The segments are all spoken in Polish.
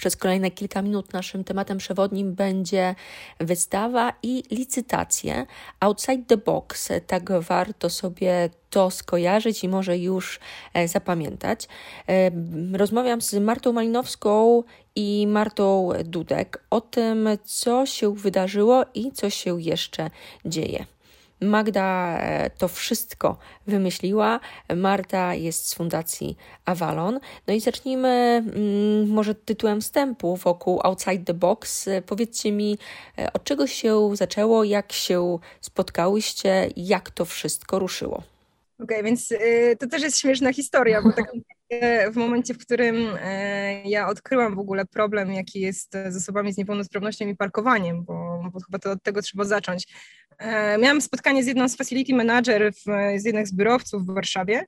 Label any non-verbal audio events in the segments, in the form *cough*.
przez kolejne kilka minut naszym tematem przewodnim będzie wystawa i licytacje outside the box. Tak warto sobie to skojarzyć i może już e, zapamiętać. E, rozmawiam z Martą Malinowską i Martą Dudek o tym, co się wydarzyło i co się jeszcze dzieje. Magda e, to wszystko wymyśliła. Marta jest z Fundacji Avalon. No i zacznijmy mm, może tytułem wstępu wokół Outside the Box. Powiedzcie mi, e, od czego się zaczęło, jak się spotkałyście, jak to wszystko ruszyło. Okej, okay, więc y, to też jest śmieszna historia, bo tak w momencie, w którym y, ja odkryłam w ogóle problem, jaki jest z osobami z niepełnosprawnością i parkowaniem, bo, bo chyba to od tego trzeba zacząć. E, miałam spotkanie z jedną z facility manager, w, z jednych z biurowców w Warszawie,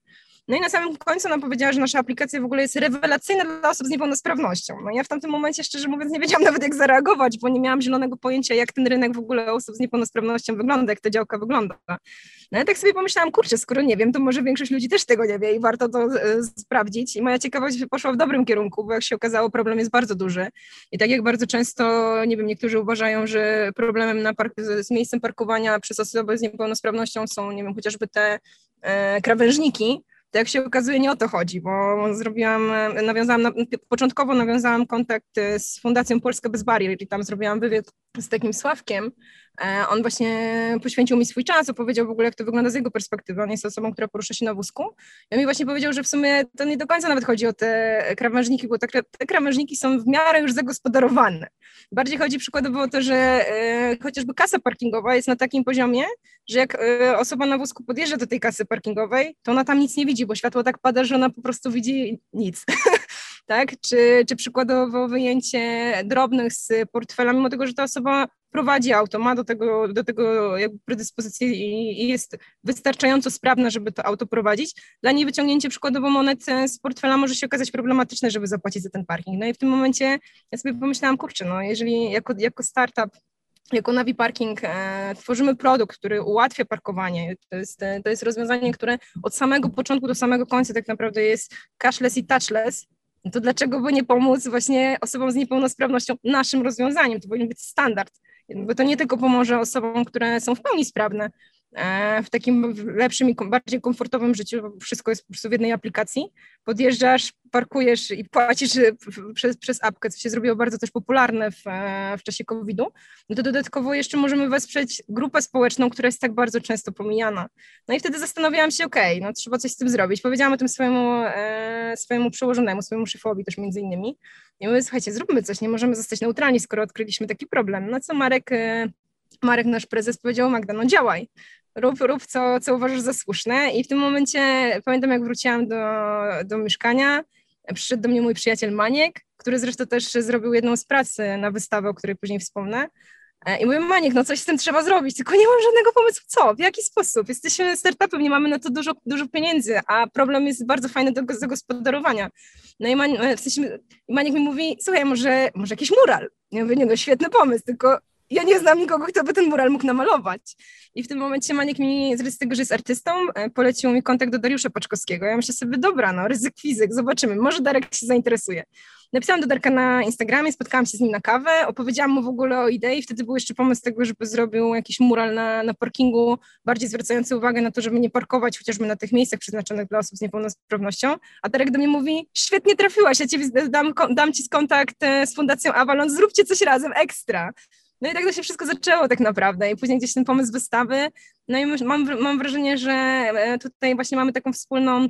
no i na samym końcu ona powiedziała, że nasza aplikacja w ogóle jest rewelacyjna dla osób z niepełnosprawnością. No ja w tamtym momencie, szczerze mówiąc, nie wiedziałam nawet jak zareagować, bo nie miałam zielonego pojęcia, jak ten rynek w ogóle osób z niepełnosprawnością wygląda, jak ta działka wygląda. No ja tak sobie pomyślałam, kurczę, skoro nie wiem, to może większość ludzi też tego nie wie i warto to e, sprawdzić. I moja ciekawość poszła w dobrym kierunku, bo jak się okazało, problem jest bardzo duży. I tak jak bardzo często, nie wiem, niektórzy uważają, że problemem na park- z miejscem parkowania przez osoby z niepełnosprawnością są, nie wiem, chociażby te e, krawężniki, to jak się okazuje nie o to chodzi, bo zrobiłam, nawiązałam, początkowo nawiązałam kontakt z Fundacją Polska Bez Barier i tam zrobiłam wywiad z takim Sławkiem, E, on właśnie poświęcił mi swój czas, opowiedział w ogóle, jak to wygląda z jego perspektywy. On jest osobą, która porusza się na wózku. I on mi właśnie powiedział, że w sumie to nie do końca nawet chodzi o te krawężniki, bo te, krawężniki są w miarę już zagospodarowane. Bardziej chodzi przykładowo o to, że e, chociażby kasa parkingowa jest na takim poziomie, że jak e, osoba na wózku podjeżdża do tej kasy parkingowej, to ona tam nic nie widzi, bo światło tak pada, że ona po prostu widzi nic. *laughs* tak? Czy, czy przykładowo wyjęcie drobnych z portfela, mimo tego, że ta osoba prowadzi auto, ma do tego, do tego jakby predyspozycję i, i jest wystarczająco sprawna, żeby to auto prowadzić. Dla niej wyciągnięcie przykładowo monet z portfela może się okazać problematyczne, żeby zapłacić za ten parking. No i w tym momencie ja sobie pomyślałam, kurczę, no jeżeli jako, jako startup jako Navi Parking e, tworzymy produkt, który ułatwia parkowanie. To jest, to jest rozwiązanie, które od samego początku do samego końca tak naprawdę jest cashless i touchless. To dlaczego by nie pomóc właśnie osobom z niepełnosprawnością naszym rozwiązaniem? To powinien być standard bo to nie tylko pomoże osobom, które są w pełni sprawne, w takim lepszym i bardziej komfortowym życiu, bo wszystko jest po prostu w jednej aplikacji. Podjeżdżasz, parkujesz i płacisz e, przez, przez apkę, co się zrobiło bardzo też popularne w, e, w czasie COVID-u, no to dodatkowo jeszcze możemy wesprzeć grupę społeczną, która jest tak bardzo często pomijana. No i wtedy zastanawiałam się, okej, okay, no trzeba coś z tym zrobić. Powiedziałam o tym swojemu, e, swojemu przełożonemu, swojemu szefowi też między innymi. I mówię, słuchajcie, zróbmy coś, nie możemy zostać neutralni, skoro odkryliśmy taki problem. No co Marek, e, Marek, nasz prezes, powiedział, Magda, no działaj, rób, rób co, co uważasz za słuszne. I w tym momencie pamiętam, jak wróciłam do, do mieszkania, przyszedł do mnie mój przyjaciel Maniek, który zresztą też zrobił jedną z prac na wystawę, o której później wspomnę. E, I mówię, Maniek, no coś z tym trzeba zrobić, tylko nie mam żadnego pomysłu, co, w jaki sposób. Jesteśmy startupem, nie mamy na to dużo, dużo pieniędzy, a problem jest bardzo fajny do zagospodarowania. No i Maniek, w sensie, Maniek mi mówi, słuchaj, może, może jakiś mural. Ja mówię, nie no, świetny pomysł, tylko ja nie znam nikogo, kto by ten mural mógł namalować. I w tym momencie Maniek mi, z tego, że jest artystą, e, polecił mi kontakt do Dariusza Paczkowskiego. Ja myślę sobie, dobra, no ryzyk fizyk, zobaczymy, może Darek się zainteresuje. Napisałam do Darka na Instagramie, spotkałam się z nim na kawę, opowiedziałam mu w ogóle o idei, wtedy był jeszcze pomysł tego, żeby zrobił jakiś mural na, na parkingu, bardziej zwracający uwagę na to, żeby nie parkować chociażby na tych miejscach przeznaczonych dla osób z niepełnosprawnością. A Darek do mnie mówi, świetnie trafiłaś, ja ci dam, dam ci kontakt e, z Fundacją Avalon, zróbcie coś razem, ekstra. No i tak to się wszystko zaczęło tak naprawdę i później gdzieś ten pomysł wystawy, no i mam, mam wrażenie, że e, tutaj właśnie mamy taką wspólną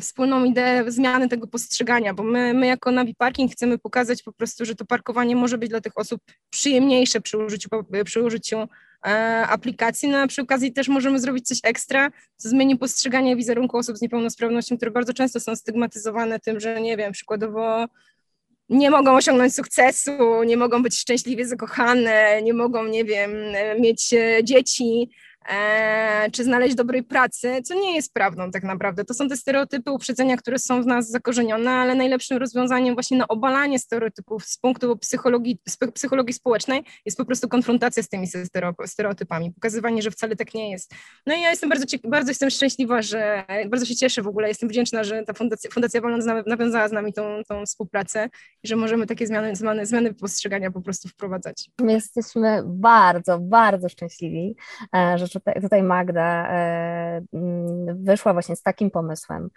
wspólną ideę zmiany tego postrzegania, bo my, my jako Navi Parking chcemy pokazać po prostu, że to parkowanie może być dla tych osób przyjemniejsze przy użyciu, przy użyciu e, aplikacji, no a przy okazji też możemy zrobić coś ekstra, co zmieni postrzeganie wizerunku osób z niepełnosprawnością, które bardzo często są stygmatyzowane tym, że nie wiem, przykładowo nie mogą osiągnąć sukcesu, nie mogą być szczęśliwie zakochane, nie mogą, nie wiem, mieć e, dzieci, czy znaleźć dobrej pracy, co nie jest prawdą tak naprawdę. To są te stereotypy, uprzedzenia, które są w nas zakorzenione, ale najlepszym rozwiązaniem właśnie na obalanie stereotypów z punktu psychologii, psychologii społecznej jest po prostu konfrontacja z tymi stereotypami, pokazywanie, że wcale tak nie jest. No i ja jestem bardzo, bardzo jestem szczęśliwa, że bardzo się cieszę w ogóle, jestem wdzięczna, że ta Fundacja, Fundacja Wolna nawiązała z nami tą, tą współpracę i że możemy takie zmiany, zmiany, zmiany postrzegania po prostu wprowadzać. My jesteśmy bardzo, bardzo szczęśliwi, e, że tutaj, tutaj Magda e, mm, wyszła właśnie z takim pomysłem,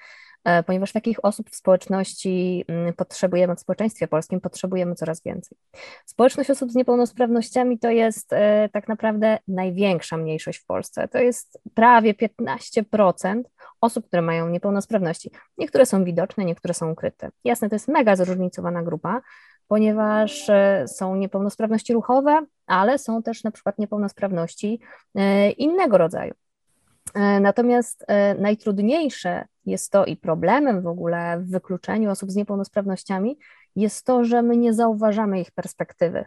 e, ponieważ takich osób w społeczności mm, potrzebujemy, w społeczeństwie polskim potrzebujemy coraz więcej. Społeczność osób z niepełnosprawnościami to jest tak naprawdę największa mniejszość w Polsce. To jest prawie 15% osób, które mają niepełnosprawności. Niektóre są widoczne, niektóre są ukryte. Jasne, to jest mega zróżnicowana grupa, ponieważ e, są niepełnosprawności ruchowe, ale są też na przykład niepełnosprawności e, innego rodzaju. E, natomiast najtrudniejsze jest to i problemem w ogóle w wykluczeniu osób z niepełnosprawnościami jest to, że my nie zauważamy ich perspektywy,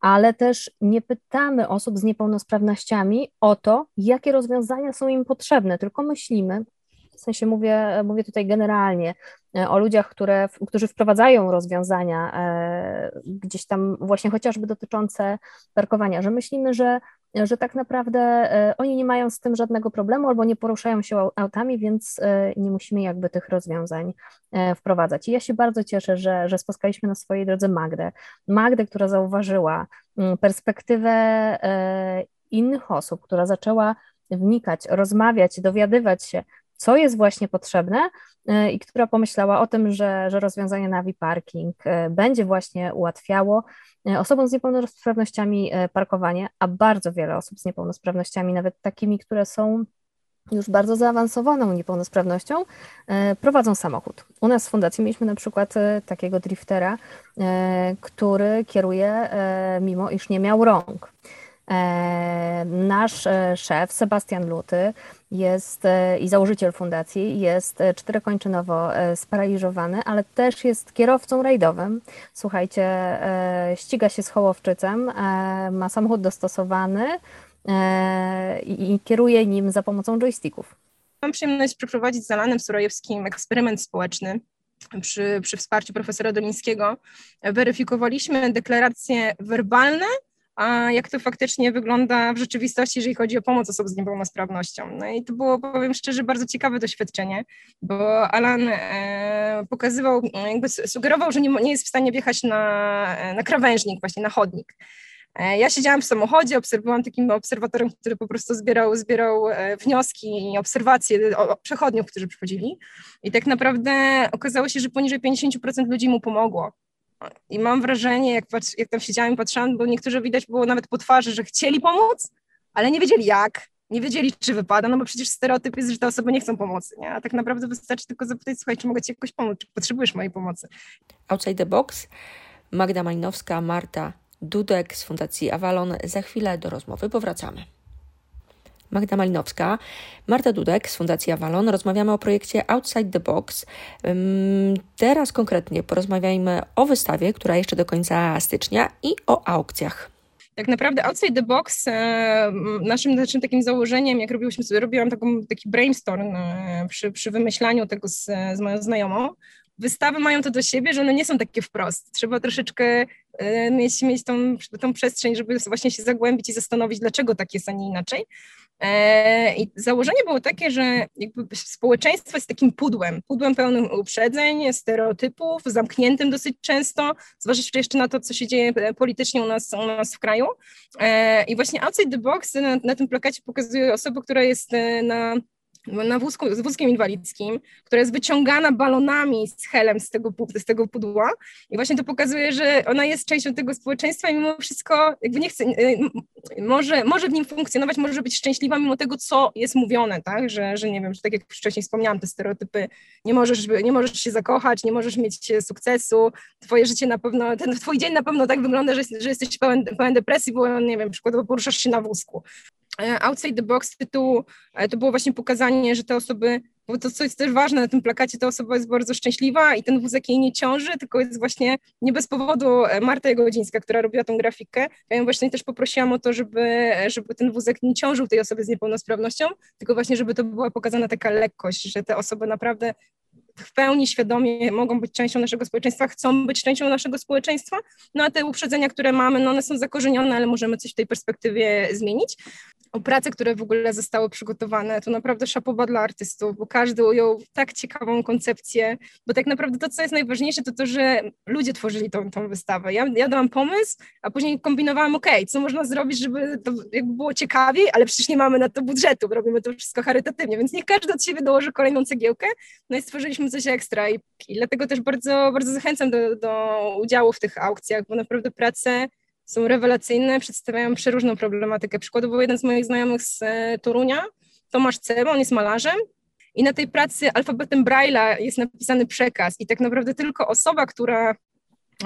ale też nie pytamy osób z niepełnosprawnościami o to, jakie rozwiązania są im potrzebne, tylko myślimy, w sensie mówię, mówię tutaj generalnie o ludziach, które, którzy wprowadzają rozwiązania e, gdzieś tam właśnie chociażby dotyczące parkowania, że myślimy, że, że tak naprawdę e, oni nie mają z tym żadnego problemu albo nie poruszają się autami, więc nie musimy jakby tych rozwiązań wprowadzać. I ja się bardzo cieszę, że, że spotkaliśmy na swojej drodze Magdę. Magdę, która zauważyła mm, perspektywę innych osób, która zaczęła wnikać, rozmawiać, dowiadywać się, co jest właśnie potrzebne e, i która pomyślała o tym, że, że rozwiązanie Navi Parking e, będzie właśnie ułatwiało e, osobom z niepełnosprawnościami parkowanie, a bardzo wiele osób z niepełnosprawnościami, nawet takimi, które są już bardzo zaawansowaną niepełnosprawnością, prowadzą samochód. U nas w fundacji mieliśmy na przykład takiego driftera, który kieruje, mimo iż nie miał rąk. Nasz szef, Sebastian Luty, jest e, i założyciel fundacji, jest e, czterokończynowo e, sparaliżowany, ale też jest kierowcą rajdowym. Słuchajcie, ściga się z Hołowczycem, ma samochód dostosowany i kieruje nim za pomocą joysticków. Mam przyjemność przeprowadzić z Alanem Surojewskim eksperyment społeczny. Przy, przy wsparciu profesora Dolińskiego weryfikowaliśmy deklaracje werbalne a jak to faktycznie wygląda w rzeczywistości, jeżeli chodzi o pomoc osobom z niepełnosprawnością. No i to było, powiem szczerze, bardzo ciekawe doświadczenie, bo Alan e, pokazywał, jakby sugerował, że nie, nie jest w stanie wjechać na, na krawężnik, właśnie na chodnik. E, ja siedziałam w samochodzie, obserwowałam takim obserwatorem, który po prostu zbierał, zbierał e, wnioski i obserwacje o przechodniów, którzy przychodzili. I tak naprawdę okazało się, że poniżej 50% ludzi mu pomogło. I mam wrażenie, jak, patrz, jak tam siedziałam i patrzyłam, bo niektórzy widać było nawet po twarzy, że chcieli pomóc, ale nie wiedzieli jak, nie wiedzieli, czy wypada, no bo przecież stereotyp jest, że te osoby nie chcą pomocy, nie? A tak naprawdę wystarczy tylko zapytać, słuchaj, czy mogę ci jakoś pomóc, czy potrzebujesz mojej pomocy. Outside the Box, Magda Malinowska, Marta Dudek z Fundacji Avalon. Za chwilę do rozmowy powracamy. Magda Malinowska, Marta Dudek z Fundacji Avalon. Rozmawiamy o projekcie Outside the Box. Teraz konkretnie porozmawiajmy o wystawie, która jeszcze do końca stycznia i o aukcjach. Tak naprawdę Outside the Box, e, naszym, naszym takim założeniem, jak robiłyśmy, robiłam taką, taki brainstorm e, przy, przy wymyślaniu tego z, z moją znajomą, wystawy mają to do siebie, że one nie są takie wprost. Trzeba troszeczkę e, mieć, mieć tą, tą przestrzeń, żeby właśnie się zagłębić i zastanowić, dlaczego tak jest, a nie inaczej. E, I założenie było takie, że jakby społeczeństwo jest takim pudłem, pudłem pełnym uprzedzeń, stereotypów, zamkniętym dosyć często, zważywszy jeszcze na to, co się dzieje politycznie u nas, u nas w kraju. E, I właśnie Outside the Box na, na tym plakacie pokazuje osobę, która jest na na wózku, z wózkiem inwalidzkim, która jest wyciągana balonami z helem z tego, z tego pudła. I właśnie to pokazuje, że ona jest częścią tego społeczeństwa i mimo wszystko jakby nie chce, y, może, może w nim funkcjonować, może być szczęśliwa mimo tego, co jest mówione, tak, że, że nie wiem, że tak jak wcześniej wspomniałam, te stereotypy, nie możesz, nie możesz się zakochać, nie możesz mieć sukcesu, twoje życie na pewno, ten twój dzień na pewno tak wygląda, że, że jesteś pełen, pełen depresji, bo nie wiem, przykładowo poruszasz się na wózku. E, outside the box tytułu e, to było właśnie pokazanie, że te osoby bo to, co jest też ważne na tym plakacie, ta osoba jest bardzo szczęśliwa i ten wózek jej nie ciąży, tylko jest właśnie nie bez powodu e, Marta Jagodzińska, która robiła tą grafikę. Ja ją właśnie też poprosiłam o to, żeby, żeby ten wózek nie ciążył tej osoby z niepełnosprawnością, tylko właśnie, żeby to była pokazana taka lekkość, że te osoby naprawdę w pełni świadomie mogą być częścią naszego społeczeństwa, chcą być częścią naszego społeczeństwa, no a te uprzedzenia, które mamy, no one są zakorzenione, ale możemy coś w tej perspektywie zmienić o prace, które w ogóle zostały przygotowane. To naprawdę szapoba dla artystów, bo każdy ujął tak ciekawą koncepcję, bo tak naprawdę to, co jest najważniejsze, to to, że ludzie tworzyli tą, tą wystawę. Ja, ja dałam pomysł, a później kombinowałam, ok, co można zrobić, żeby to jakby było ciekawiej, ale przecież nie mamy na to budżetu, robimy to wszystko charytatywnie, więc niech każdy od siebie dołoży kolejną cegiełkę, no i stworzyliśmy coś ekstra i, i dlatego też bardzo, bardzo zachęcam do, do udziału w tych aukcjach, bo naprawdę prace są rewelacyjne, przedstawiają przeróżną problematykę. Przykładowo jeden z moich znajomych z e, Torunia, Tomasz Ceba, on jest malarzem i na tej pracy alfabetem Braille'a jest napisany przekaz i tak naprawdę tylko osoba, która,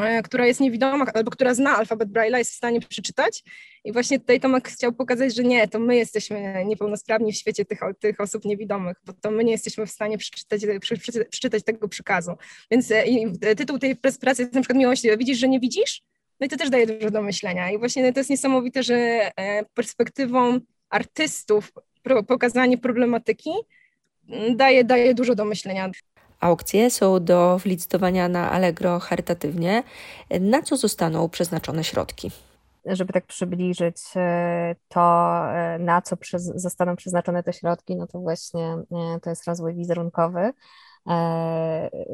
e, która jest niewidoma albo która zna alfabet Braille'a jest w stanie przeczytać i właśnie tutaj Tomek chciał pokazać, że nie, to my jesteśmy niepełnosprawni w świecie tych, tych osób niewidomych, bo to my nie jesteśmy w stanie przeczytać, przeczytać tego przekazu. Więc e, tytuł tej pracy jest na przykład miłość, widzisz, że nie widzisz? No i to też daje dużo do myślenia. I właśnie to jest niesamowite, że e, perspektywą artystów pokazanie problematyki mm, daje, daje dużo do myślenia. Aukcje są do wylicytowania na Allegro charytatywnie. Na co zostaną przeznaczone środki? Żeby tak przybliżyć e, to, e, na co zostaną przeznaczone te środki, no to właśnie to jest rozwój wizerunkowy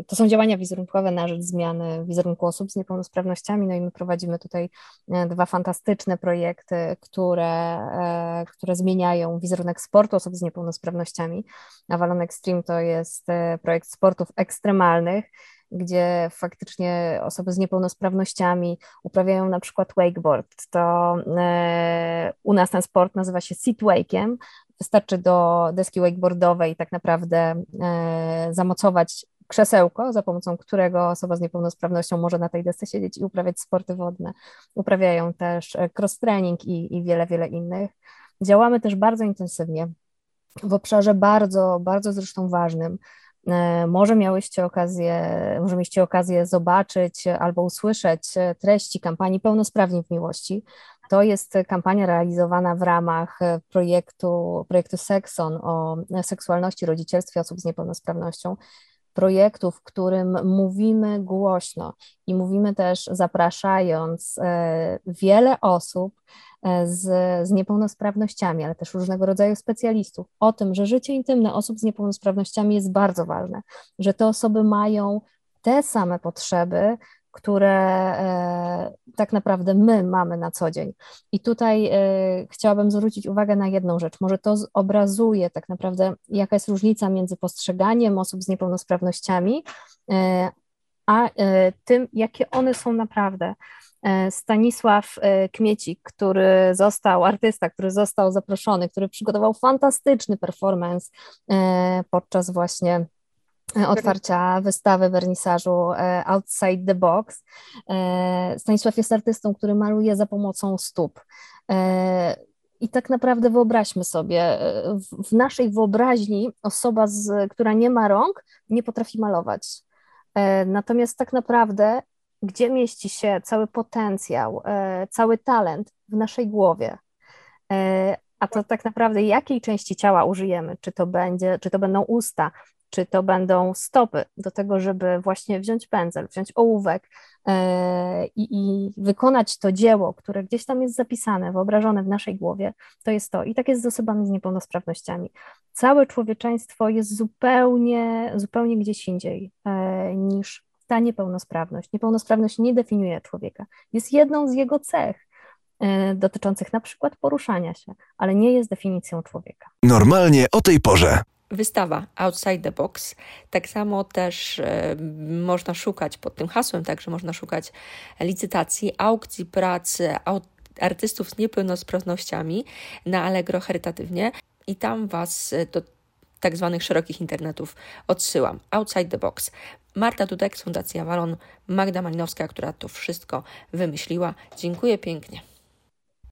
to są działania wizerunkowe na rzecz zmiany wizerunku osób z niepełnosprawnościami. No i my prowadzimy tutaj e, dwa fantastyczne projekty, które, e, które zmieniają wizerunek sportu osób z niepełnosprawnościami. Avalon Extreme to jest projekt sportów ekstremalnych, gdzie faktycznie osoby z niepełnosprawnościami uprawiają na przykład wakeboard. To u nas ten sport nazywa się sit wake'iem, Wystarczy do deski wakeboardowej tak naprawdę e, zamocować krzesełko, za pomocą którego osoba z niepełnosprawnością może na tej desce siedzieć i uprawiać sporty wodne. Uprawiają też e, cross-training i, i wiele, wiele innych. Działamy też bardzo intensywnie w obszarze bardzo, bardzo zresztą ważnym. E, może miałyście okazję, może mieliście okazję zobaczyć albo usłyszeć treści kampanii Pełnosprawni w Miłości, to jest kampania realizowana w ramach e, projektu, projektu Sekson o seksualności, rodzicielstwie osób z niepełnosprawnością. Projektu, w którym mówimy głośno i mówimy też zapraszając e, wiele osób e, z, z niepełnosprawnościami, ale też różnego rodzaju specjalistów o tym, że życie intymne osób z niepełnosprawnościami jest bardzo ważne, że te osoby mają te same potrzeby, które tak naprawdę my mamy na co dzień. I tutaj e, chciałabym zwrócić uwagę na jedną rzecz. Może to obrazuje tak naprawdę, jaka jest różnica między postrzeganiem osób z niepełnosprawnościami, e, a tym, jakie one są naprawdę. Stanisław Kmiecik, który został, artysta, który został zaproszony, który przygotował fantastyczny performance podczas właśnie otwarcia wystawy, wernisażu e, Outside the Box. E, Stanisław jest artystą, który maluje za pomocą stóp. E, I tak naprawdę wyobraźmy sobie, w naszej wyobraźni osoba, z, która nie ma rąk, nie potrafi malować. Natomiast tak naprawdę, gdzie mieści się cały potencjał, cały talent w naszej głowie? A to tak naprawdę jakiej części ciała użyjemy? Czy to będzie, czy to będą usta, czy to będą stopy do tego, żeby właśnie wziąć pędzel, wziąć ołówek e, i, i, wykonać to dzieło, które gdzieś tam jest zapisane, wyobrażone w naszej głowie, to jest to. I tak jest z osobami z niepełnosprawnościami. Całe człowieczeństwo jest zupełnie, zupełnie gdzieś indziej e, niż ta niepełnosprawność. Niepełnosprawność nie definiuje człowieka, jest jedną z jego cech e, dotyczących na przykład poruszania się, ale nie jest definicją człowieka. Normalnie o tej porze wystawa Outside the Box. Tak samo też e, można szukać pod tym hasłem, także można szukać licytacji, aukcji pracy artystów z niepełnosprawnościami na Allegro charytatywnie i tam Was do tak zwanych szerokich internetów odsyłam. Outside the Box. Marta Dudek Fundacji Avalon, Magda Malinowska, która to wszystko wymyśliła. Dziękuję pięknie.